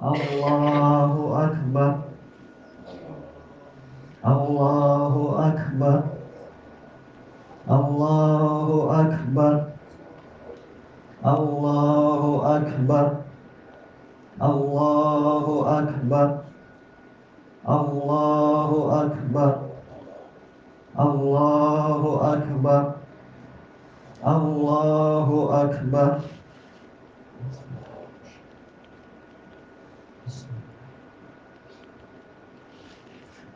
Allahu Akbar. Allahu Akbar. Allahu Akbar. Allahu Akbar. Allahu Akbar. Allahu Akbar. Allahu Akbar. Allahu Akbar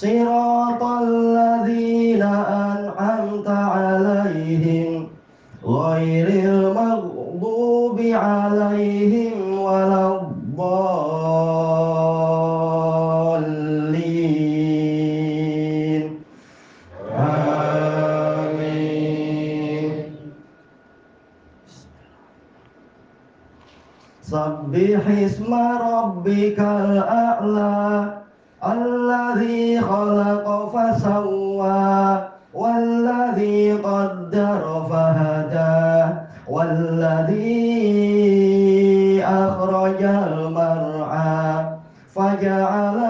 صراط الذين أنعمت عليهم غير المغضوب عليهم ولا الضالين. آمين. سبح اسم ربك الأعلى. الذي خلق فسوى والذي قدر فهدى والذي أخرج المرعى فجعله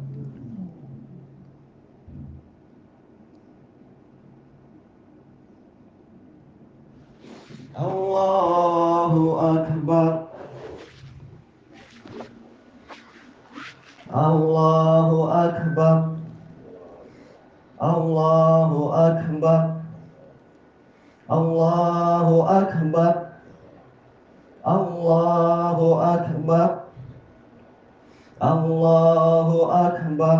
Allahu Akbar. Allahu Akbar. Allahu Akbar. Allahu Akbar. Allahu Akbar. Allahu Akbar.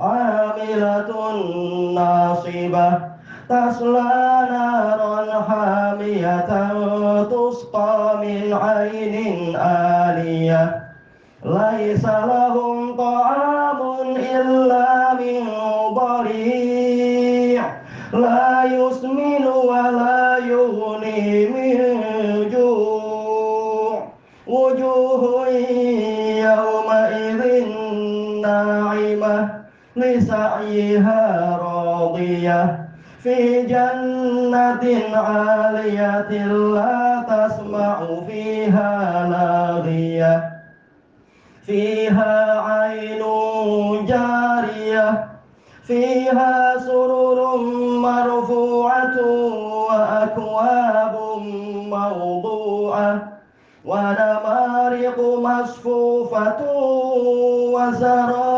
عاملة ناصبة تصلى نارا حامية تسقى من عين آلية ليس لهم طعام إلا من ضريع. لا يسمن ولا لسعيها راضية في جنة عالية لا تسمع فيها لاغية. فيها عين جارية فيها سرر مرفوعة وأكواب موضوعة ونمارق مصفوفة وزرابي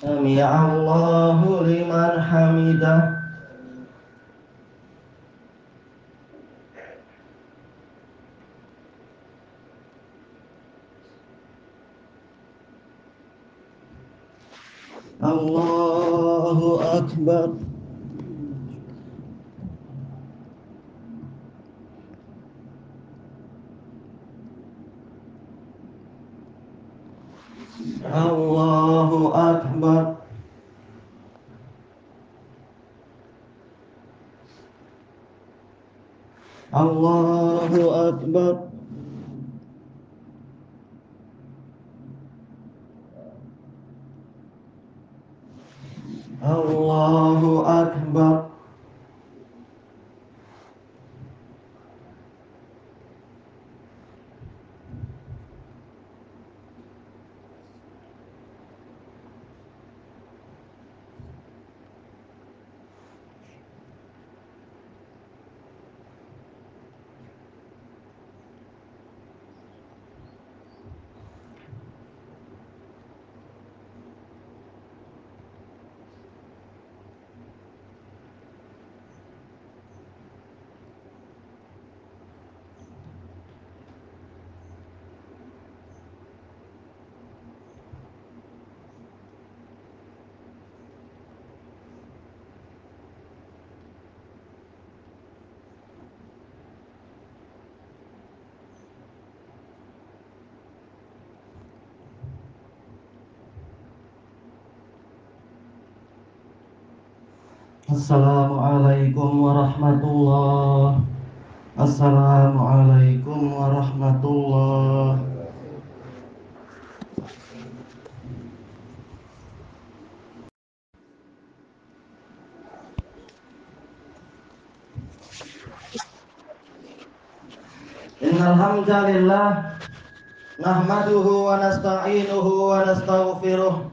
سمع الله لمن حمده. الله أكبر الله أكبر الله أكبر. الله أكبر. Assalamualaikum warahmatullahi Assalamualaikum warahmatullahi Innal hamdalillah nahmaduhu wa nasta'inuhu wa nastaghfiruh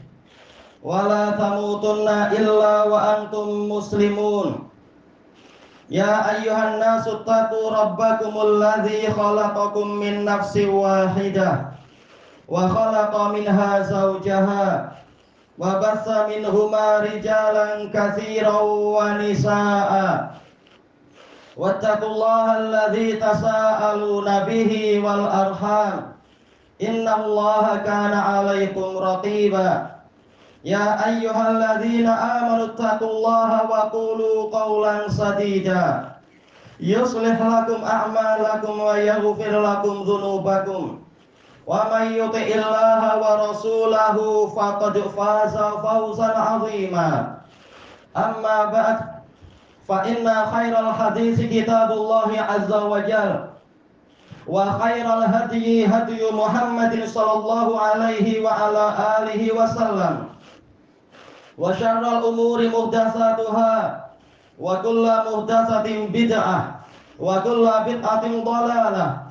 ولا تموتن إلا وأنتم مسلمون يا أيها الناس اتقوا ربكم الذي خلقكم من نفس واحدة وخلق منها زوجها وبث منهما رجالا كثيرا ونساء واتقوا الله الذي تساءلون به والأرحام إن الله كان عليكم رقيبا يا أيها الذين آمنوا اتقوا الله وقولوا قولا سديدا. يصلح لكم أعمالكم ويغفر لكم ذنوبكم. ومن يطع الله ورسوله فقد فاز فوزا عظيما. أما بعد فإن خير الحديث كتاب الله عز وجل وخير الهدي هدي محمد صلى الله عليه وعلى آله وسلم. وشر الأمور محدثاتها وكل محدثة بدعة وكل بدعة ضلالة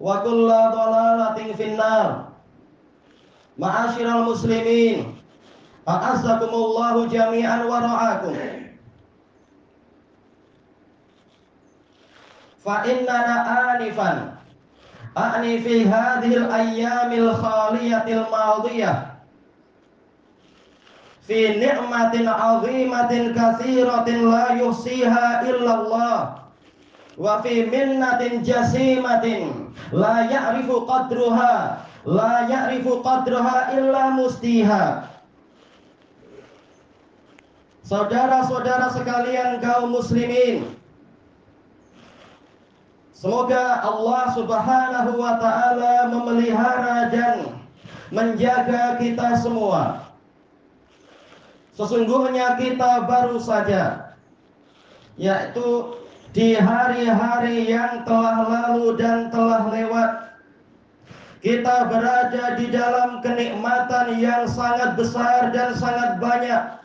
وكل ضلالة في النار معاشر المسلمين أعزكم الله جميعا ورعاكم فإننا آنفا أعني في هذه الأيام الخالية الماضية fi ni'matin 'azimatin katsiratin la yuhsiha illallah wa fi minnatin jasimatin la ya'rifu qadruha la ya'rifu qadruha illa mustiha. Saudara-saudara sekalian kaum muslimin Semoga Allah Subhanahu wa taala memelihara dan menjaga kita semua. Sesungguhnya kita baru saja yaitu di hari-hari yang telah lalu dan telah lewat kita berada di dalam kenikmatan yang sangat besar dan sangat banyak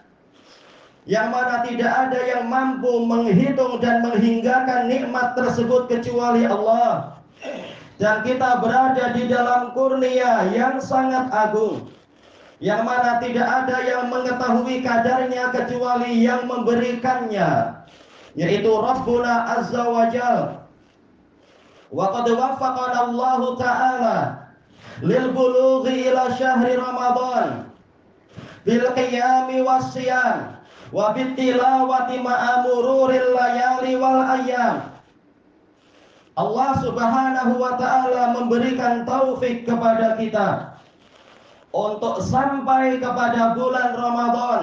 yang mana tidak ada yang mampu menghitung dan menghinggakan nikmat tersebut kecuali Allah. Dan kita berada di dalam kurnia yang sangat agung. Yang mana tidak ada yang mengetahui kadarnya kecuali yang memberikannya. Yaitu Rabbuna Azza wa Jal. Wa qad waffaqana Allah Ta'ala lil bulughi ila syahri Ramadan bil qiyami was wa bitilawati ma'amururil layali wal ayyam Allah Subhanahu wa taala memberikan taufik kepada kita untuk sampai kepada bulan Ramadan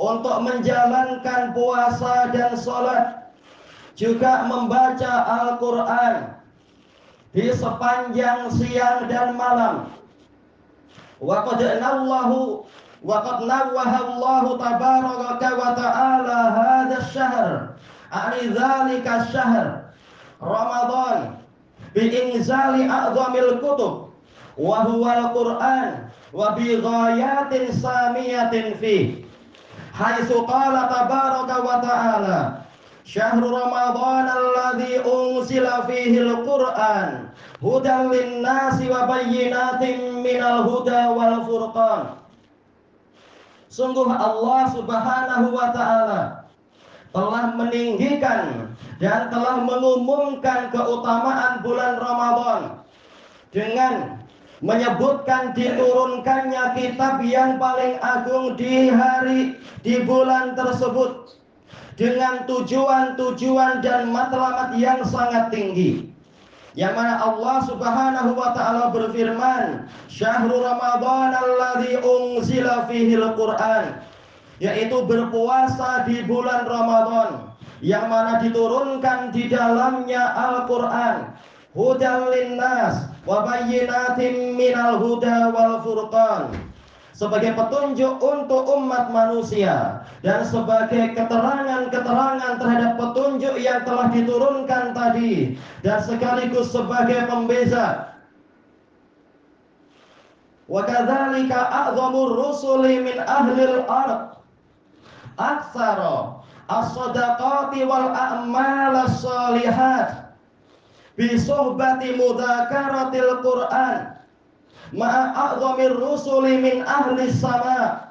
untuk menjalankan puasa dan sholat juga membaca Al-Quran di sepanjang siang dan malam. Waqad nallahu waqad nawwahallahu tabaraka wa ta'ala hadha syahr ani dhalika syahr Ramadan bi inzali a'zamil kutub wa huwal Qur'an wa bi ghayatin samiyatin fi. Haitsu qala tabaraka wa ta'ala syahrul ramadhan Alladhi unzila fihi al-Qur'an hudan lin-nasi wa bayyinatin minal huda wal furqan. Sungguh Allah Subhanahu wa taala telah meninggikan dan telah mengumumkan keutamaan bulan Ramadan dengan menyebutkan diturunkannya kitab yang paling agung di hari di bulan tersebut dengan tujuan-tujuan dan matlamat yang sangat tinggi. Yang mana Allah Subhanahu wa taala berfirman, "Syahrul Ramadan alladzi unzila fihi al-Qur'an." Yaitu berpuasa di bulan Ramadan yang mana diturunkan di dalamnya Al-Qur'an hudal linnas wa bayyinatin minal huda wal furqan. Sebagai petunjuk untuk umat manusia dan sebagai keterangan-keterangan terhadap petunjuk yang telah diturunkan tadi dan sekaligus sebagai pembeza. Wa kadzalika a'zamur rusuli min ahlil ard. Aktsara as-sadaqati wal a'mal as-salihat bi mudakaratil Qur'an. Ma'a rusuli min ahli sama.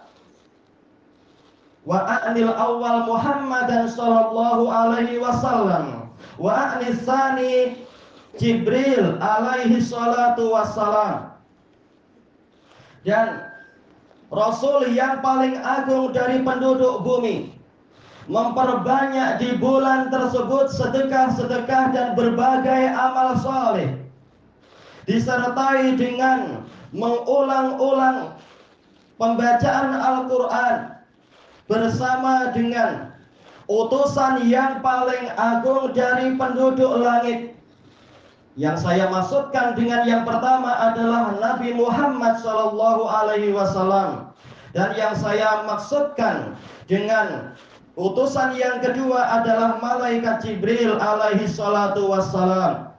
Wa a'nil awal Muhammadan sallallahu alaihi wasallam. Wa a'nis sani Jibril alaihi salatu wassalam. Dan Rasul yang paling agung dari penduduk bumi memperbanyak di bulan tersebut sedekah-sedekah dan berbagai amal soleh. Disertai dengan mengulang-ulang pembacaan Al-Quran bersama dengan utusan yang paling agung dari penduduk langit. Yang saya maksudkan dengan yang pertama adalah Nabi Muhammad Shallallahu Alaihi Wasallam. Dan yang saya maksudkan dengan Utusan yang kedua adalah malaikat Jibril alaihi salatu wassalam.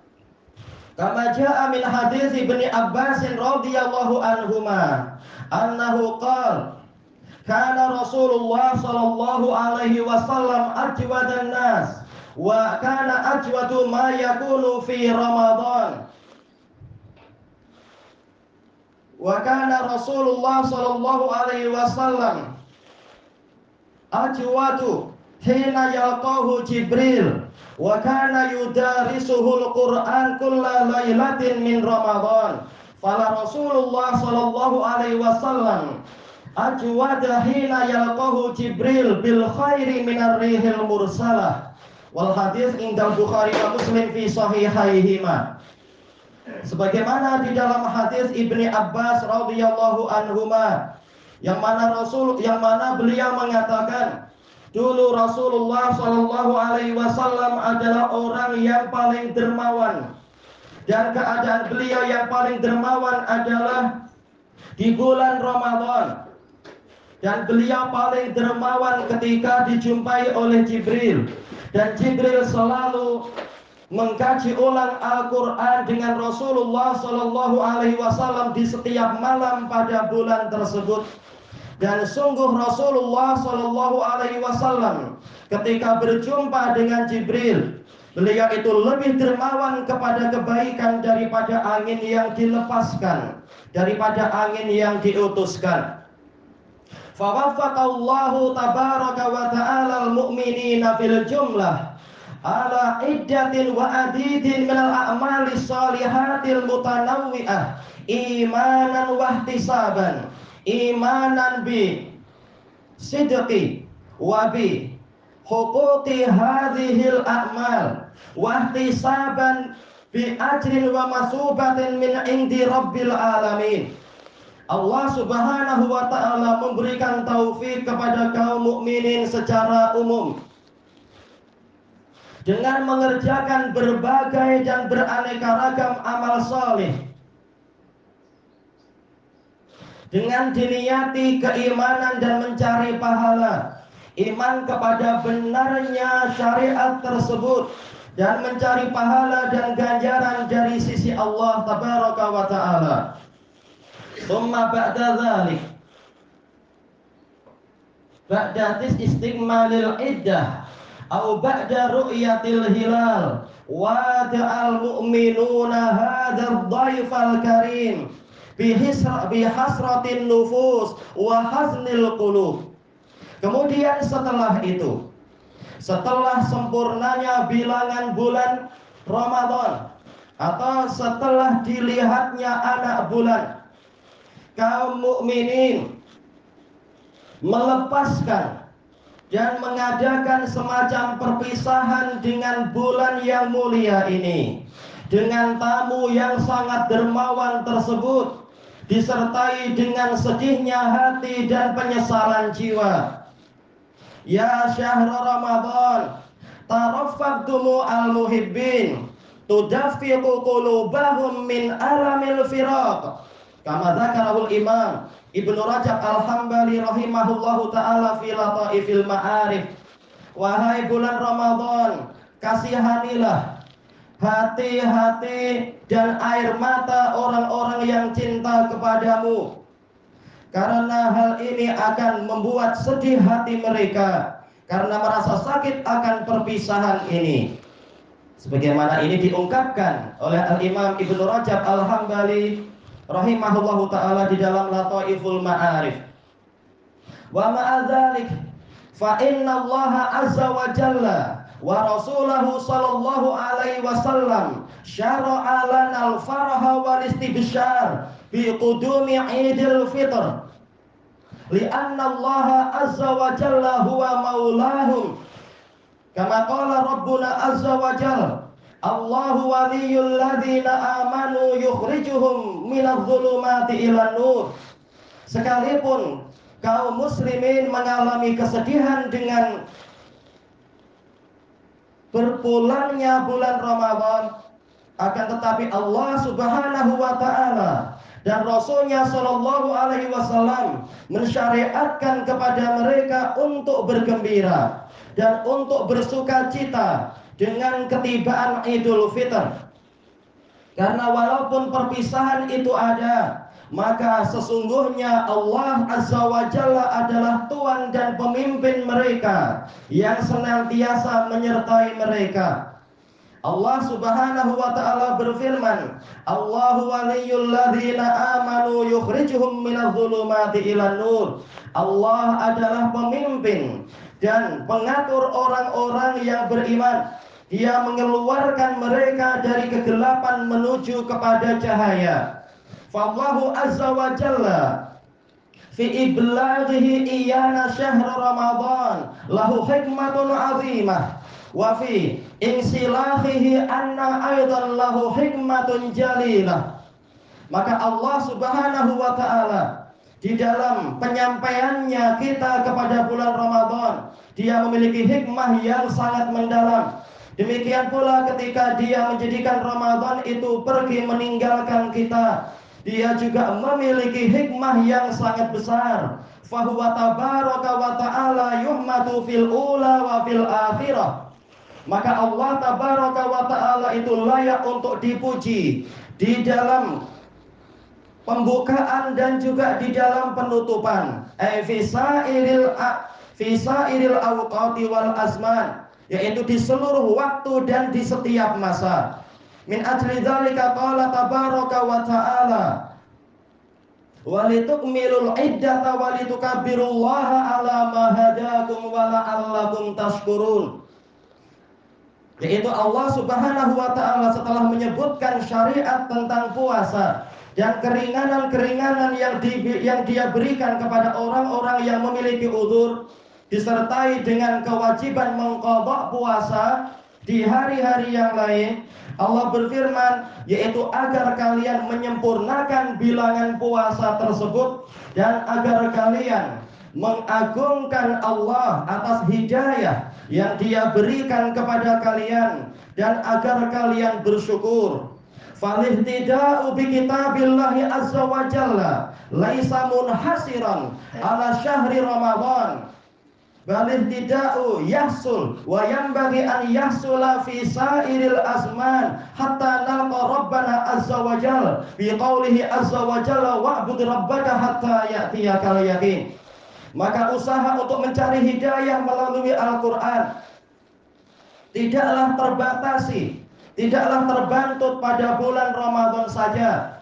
Kama jaa min hadis Ibnu Abbas radhiyallahu anhuma annahu qala kana Rasulullah sallallahu alaihi wasallam ajwadan nas wa kana ajwadu ma yakunu fi Ramadan wa kana Rasulullah sallallahu alaihi wasallam ajwadu hina yalqahu Jibril wa kana yudarisuhul Qur'an kulla lailatin min Ramadan. Fala Rasulullah sallallahu alaihi wasallam ajwada hina yalqahu Jibril bil khairi minar rihil mursalah. Wal hadis inda Bukhari wa Muslim fi sahihaihima. Sebagaimana di dalam hadis Ibni Abbas radhiyallahu anhuma yang mana Rasul yang mana beliau mengatakan dulu Rasulullah Shallallahu Alaihi Wasallam adalah orang yang paling dermawan. Dan keadaan beliau yang paling dermawan adalah di bulan Ramadan. Dan beliau paling dermawan ketika dijumpai oleh Jibril. Dan Jibril selalu mengkaji ulang Al-Quran dengan Rasulullah Shallallahu Alaihi Wasallam di setiap malam pada bulan tersebut. Dan sungguh Rasulullah Shallallahu Alaihi Wasallam ketika berjumpa dengan Jibril, beliau itu lebih dermawan kepada kebaikan daripada angin yang dilepaskan, daripada angin yang diutuskan. Fawafaqallahu tabaraka wa ta'ala al-mu'minina fil jumlah ala iddatin wa adidin minal a'mali salihatil mutanawwi'ah. Imanan wa ihtisaban. Imanan bi sidqi wa bi huquqi hadhil a'mal. Wa ihtisaban bi ajrin wa masubatin min indi rabbil alamin. Allah Subhanahu wa taala memberikan taufik kepada kaum mukminin secara umum dengan mengerjakan berbagai dan beraneka ragam amal saleh dengan diniati keimanan dan mencari pahala. Iman kepada benarnya syariat tersebut. Dan mencari pahala dan ganjaran dari sisi Allah tabaraka wa taala. Summa ba'da dzalik ba'da istiqmalil iddah atau ba'da ru'yatil hilal wa da'al mu'minuna hadzal dhaifal karim bihasratin nufus wa haznil qulub. Kemudian setelah itu, setelah sempurnanya bilangan bulan Ramadan, atau setelah dilihatnya anak bulan kaum mukminin melepaskan dan mengadakan semacam perpisahan dengan bulan yang mulia ini. Dengan tamu yang sangat dermawan tersebut disertai dengan sedihnya hati dan penyesalan jiwa. Ya syahr ramadan taraffaqtumu al-muhibbin tudaffiqu qulubahum min alamil firaq kama dzakarahul imam Ibnu Rajab Al-Hambali rahimahullahu taala fi lataifil ma'arif. Wahai bulan Ramadan kasihanilah hati-hati dan air mata orang-orang yang cinta kepadamu. Karena hal ini akan membuat sedih hati mereka karena merasa sakit akan perpisahan ini. Sebagaimana ini diungkapkan oleh Al-Imam Ibnu Rajab Al-Hambali rahimahullahu taala di dalam Lataiful Ma'arif. Wa ma'adzalik fa inna Allah azza wa jalla wa rasulahu sallallahu alaihi wasallam syara'a lana al-faraha wal istibsyar bi qudumi Idul Fitr. Lianna Allah azza wa jalla huwa maulahum Kama qala Rabbuna azza wa jalla Allahu waliyul ladzina amanu yukhrijuhum dhulumati ilan nur. Sekalipun kaum muslimin mengalami kesedihan dengan berpulangnya bulan Ramadan akan tetapi Allah Subhanahu wa taala dan Rasulnya Shallallahu Alaihi Wasallam mensyariatkan kepada mereka untuk bergembira dan untuk bersuka cita dengan ketibaan Idul Fitr. Karena walaupun perpisahan itu ada, maka sesungguhnya Allah Azza wa Jalla adalah Tuhan dan pemimpin mereka yang senantiasa menyertai mereka. Allah Subhanahu wa taala berfirman, Allahu waliyul ladzina amanu yukhrijuhum minadh dhulumati ilan nur. Allah adalah pemimpin dan pengatur orang-orang yang beriman. Dia mengeluarkan mereka dari kegelapan menuju kepada cahaya. Fallahu azza wa jalla fi iblaghihi iyana syahr Ramadan lahu hikmatun azimah wa fi insilahihi anna aidan lahu hikmatun jalilah. Maka Allah Subhanahu wa taala di dalam penyampaiannya kita kepada bulan Ramadan dia memiliki hikmah yang sangat mendalam demikian pula ketika dia menjadikan Ramadan itu pergi meninggalkan kita dia juga memiliki hikmah yang sangat besar. Fahuwa tabaraka wa ta'ala yuhmatu fil ula wa fil akhirah. Maka Allah tabaraka wa ta'ala itu layak untuk dipuji di dalam pembukaan dan juga di dalam penutupan. Eh fisairil fisairil awqati wal azman yaitu di seluruh waktu dan di setiap masa. Min ajli dzalika qala tabaraka wa ta'ala. Walitukmilul iddata walitukabbirullaha ala ma hadakum wa la'allakum tashkurun. Yaitu Allah Subhanahu wa taala setelah menyebutkan syariat tentang puasa dan keringanan-keringanan yang di, yang dia berikan kepada orang-orang yang memiliki udur disertai dengan kewajiban mengkodok puasa di hari-hari yang lain Allah berfirman yaitu agar kalian menyempurnakan bilangan puasa tersebut dan agar kalian mengagungkan Allah atas hidayah yang dia berikan kepada kalian dan agar kalian bersyukur. Falihtida'u bi kitabillahi azza wa jalla laisa ala syahri Ramadan Balihtida'u yahsul wa yanbaghi an yahsula fi sairil azman hatta nalqa rabbana azza wa jalla bi qawlihi azza wa jalla wa'bud rabbaka hatta ya'tiyakal yaqin maka usaha untuk mencari hidayah melalui Al-Qur'an tidaklah terbatasi tidaklah terbantut pada bulan Ramadan saja.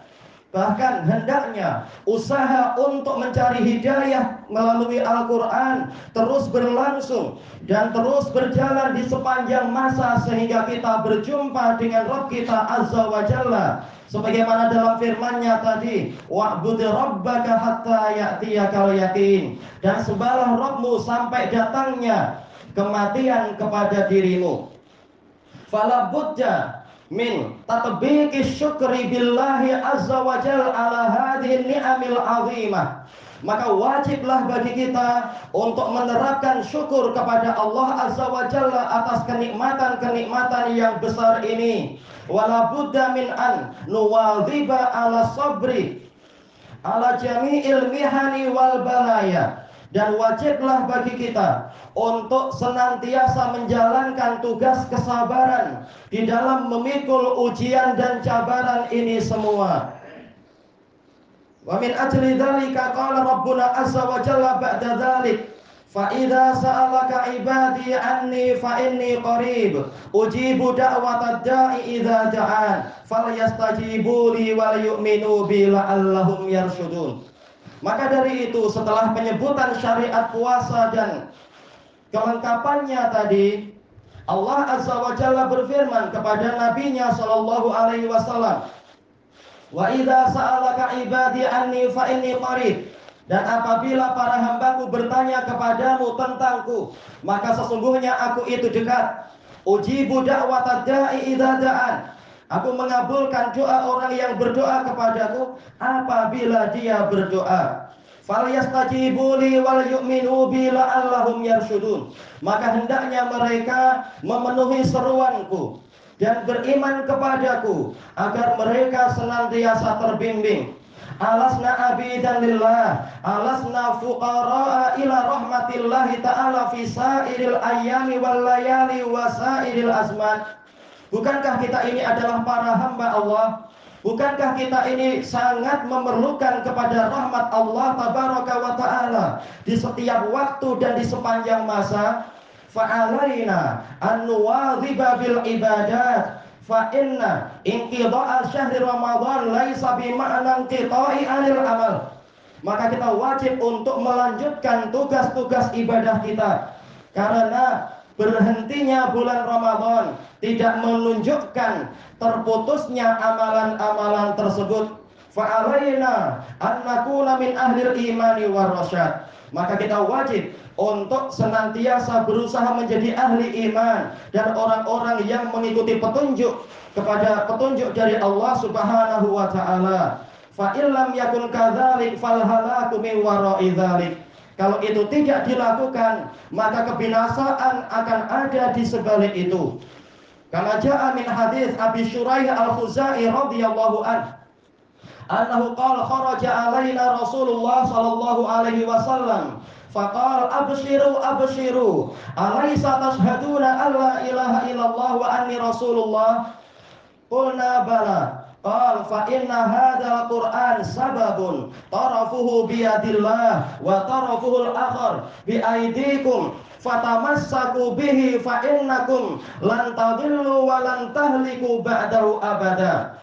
Bahkan hendaknya usaha untuk mencari hidayah melalui Al-Quran terus berlangsung dan terus berjalan di sepanjang masa sehingga kita berjumpa dengan Rabb kita Azza wa Jalla. Sebagaimana dalam firman-Nya tadi, wa'bud rabbaka hatta ya'tiyakal yakin. Dan sembahlah Rabbmu sampai datangnya kematian kepada dirimu. Fala budda min tatbiki syukri billahi azza wa jal ala hadhihi ni'amil azimah. Maka wajiblah bagi kita untuk menerapkan syukur kepada Allah azza wa jalla atas kenikmatan-kenikmatan yang besar ini. Wala budda min an nuwadhiba ala sabri ala jami'il mihani wal balaya dan wajiblah bagi kita untuk senantiasa menjalankan tugas kesabaran di dalam memikul ujian dan cabaran ini semua. Wa min ajli dzalika qala rabbuna azza wa jalla ba'da dzalik fa idza sa'alaka ibadi anni fa inni qarib ujibu da'watad da'i idza da'an falyastajibu wal yu'minu bi la'allahum yarshudun maka dari itu setelah penyebutan syariat puasa dan kelengkapannya tadi Allah Azza wa Jalla berfirman kepada nabinya sallallahu alaihi wasallam Wa idza sa'alaka ibadi anni fa inni qarib. Dan apabila para hambaku bertanya kepadamu tentangku maka sesungguhnya aku itu dekat. Ujibu da'watad da'i idza Aku mengabulkan doa orang yang berdoa kepadaku apabila dia berdoa. Wal yu'minu. Maka hendaknya mereka memenuhi seruanku dan beriman kepadaku agar mereka senantiasa terbimbing. Alasna abidan lillah, alasna fuqara'a ila rahmatillahi ta'ala fi sa'iril ayyami wal layali wa sa'iril azman. Bukankah kita ini adalah para hamba Allah? Bukankah kita ini sangat memerlukan kepada rahmat Allah tabaraka wa taala di setiap waktu dan di sepanjang masa? Fa'alaina an nuwadhiba bil ibadat fa inna inqidha'a syahri Ramadan laisa bi ma'nan qita'i anil amal. Maka kita wajib untuk melanjutkan tugas-tugas ibadah kita. Karena berhentinya bulan Ramadan tidak menunjukkan terputusnya amalan-amalan tersebut. Fa'alaina an nakuna min ahlil imani warasyad maka kita wajib untuk senantiasa berusaha menjadi ahli iman dan orang-orang yang mengikuti petunjuk kepada petunjuk dari Allah Subhanahu wa taala. Fa illam yakun kadzalik fal halaku min wara'i dzalik kalau itu tidak dilakukan, maka kebinasaan akan ada di sebalik itu. Kama jaa min hadis Abi Syuraih Al-Khuzai radhiyallahu an annahu qala kharaja alaina Rasulullah sallallahu alaihi wasallam faqala abshiru abshiru alaysa tashhaduna alla ilaha illallah wa anni rasulullah qulna bala Qal fa inna hadzal Qur'an sababun. Tarafuhu bi yadillah wa tarafuhu al-akhar bi aydikum. Fatamassaku bihi fa innakum lan tadillu wa lan tahliku ba'dahu abada.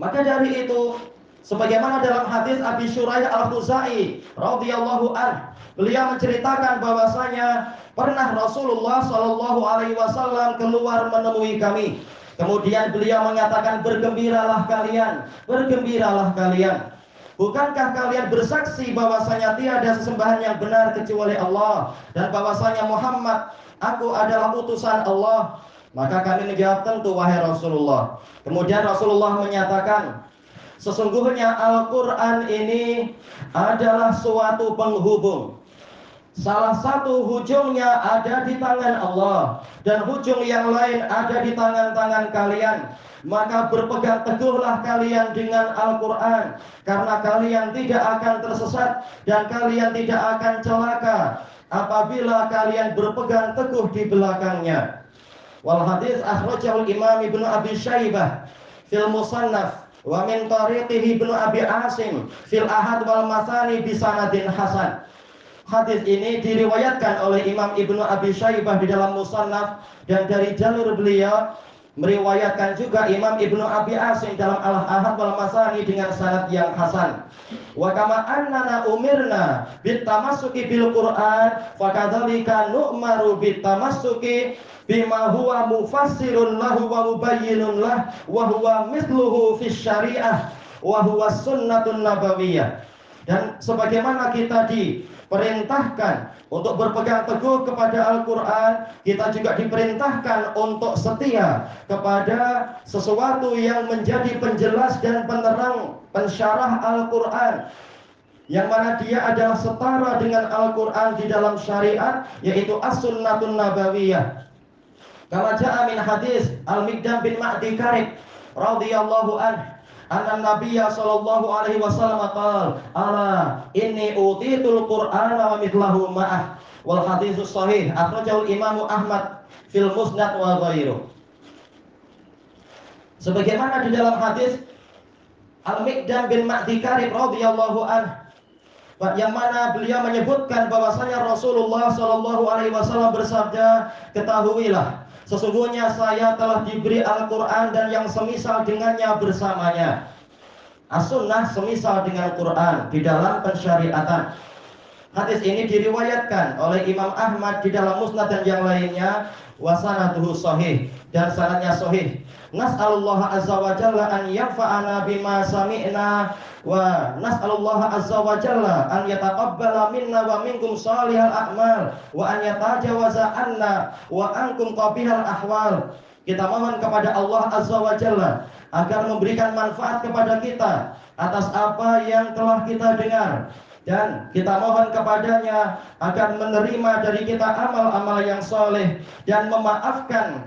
Maka dari itu sebagaimana dalam hadis Abi Syuraih Al-Khuzai radhiyallahu an beliau menceritakan bahwasanya pernah Rasulullah sallallahu alaihi wasallam keluar menemui kami Kemudian beliau mengatakan bergembiralah kalian, bergembiralah kalian. Bukankah kalian bersaksi bahwasanya tiada sesembahan yang benar kecuali Allah dan bahwasanya Muhammad aku adalah utusan Allah? Maka kami menjawab tentu wahai Rasulullah. Kemudian Rasulullah menyatakan sesungguhnya Al-Qur'an ini adalah suatu penghubung Salah satu hujungnya ada di tangan Allah dan hujung yang lain ada di tangan-tangan kalian. Maka berpegang teguhlah kalian dengan Al-Quran Karena kalian tidak akan tersesat Dan kalian tidak akan celaka Apabila kalian berpegang teguh di belakangnya Wal hadis akhrajahul imam ibnu Abi Syaibah Fil musannaf Wa min tariqihi ibnu Abi Asim Fil ahad wal masani bisanadin hasan Hadis ini diriwayatkan oleh Imam Ibnu Abi Syaibah di dalam Musannaf dan dari jalur beliau meriwayatkan juga Imam Ibnu Abi Asim dalam Al-Ahad wal Masani dengan sanad yang hasan. Wa kama annana umirna bitamassuki bil Qur'an fakadzalika nu'maru bitamassuki bima huwa mufassirun lahu wa mubayyinun lah wa huwa mithluhu fi syariah wa huwa sunnatun nabawiyah. Dan sebagaimana kita diperintahkan untuk berpegang teguh kepada Al-Quran, kita juga diperintahkan untuk setia kepada sesuatu yang menjadi penjelas dan penerang pensyarah Al-Quran. Yang mana dia adalah setara dengan Al-Quran di dalam syariat, yaitu As-Sunnatun Nabawiyah. Ja'a min hadis Al-Mikdam bin Ma'di Karib radhiyallahu anhu anna nabiyya sallallahu alaihi wasallam qala ala inni utitul qur'ana wa mithlahu ma'ah wal haditsus sahih akhrajahu Imam Ahmad fil Musnad wa ghairu sebagaimana di dalam hadis Al-Miqdam bin Ma'di Karib radhiyallahu anhu yang mana beliau menyebutkan bahwasanya Rasulullah Shallallahu alaihi wasallam bersabda ketahuilah Sesungguhnya saya telah diberi Al-Quran dan yang semisal dengannya bersamanya. As-sunnah semisal dengan Quran di dalam pensyariatan. Hadis ini diriwayatkan oleh Imam Ahmad di dalam musnad dan yang lainnya wasanaduhu sahih dan sanadnya sahih. Nas'alullah azza wa jalla an yanfa'ana bima sami'na wa nas'alullah azza wa jalla an yataqabbala minna wa minkum salihal a'mal wa an yatajawaza anna wa ankum qabihal ahwal. Kita mohon kepada Allah azza wa jalla agar memberikan manfaat kepada kita atas apa yang telah kita dengar dan kita mohon kepadanya agar menerima dari kita amal-amal yang soleh dan memaafkan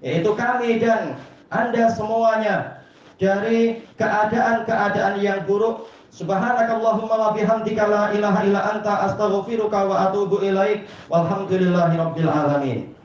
yaitu kami dan anda semuanya dari keadaan-keadaan yang buruk. Subhanakallahumma wa bihamdika la ilaha illa anta astaghfiruka wa atubu ilaik. Walhamdulillahirabbil alamin.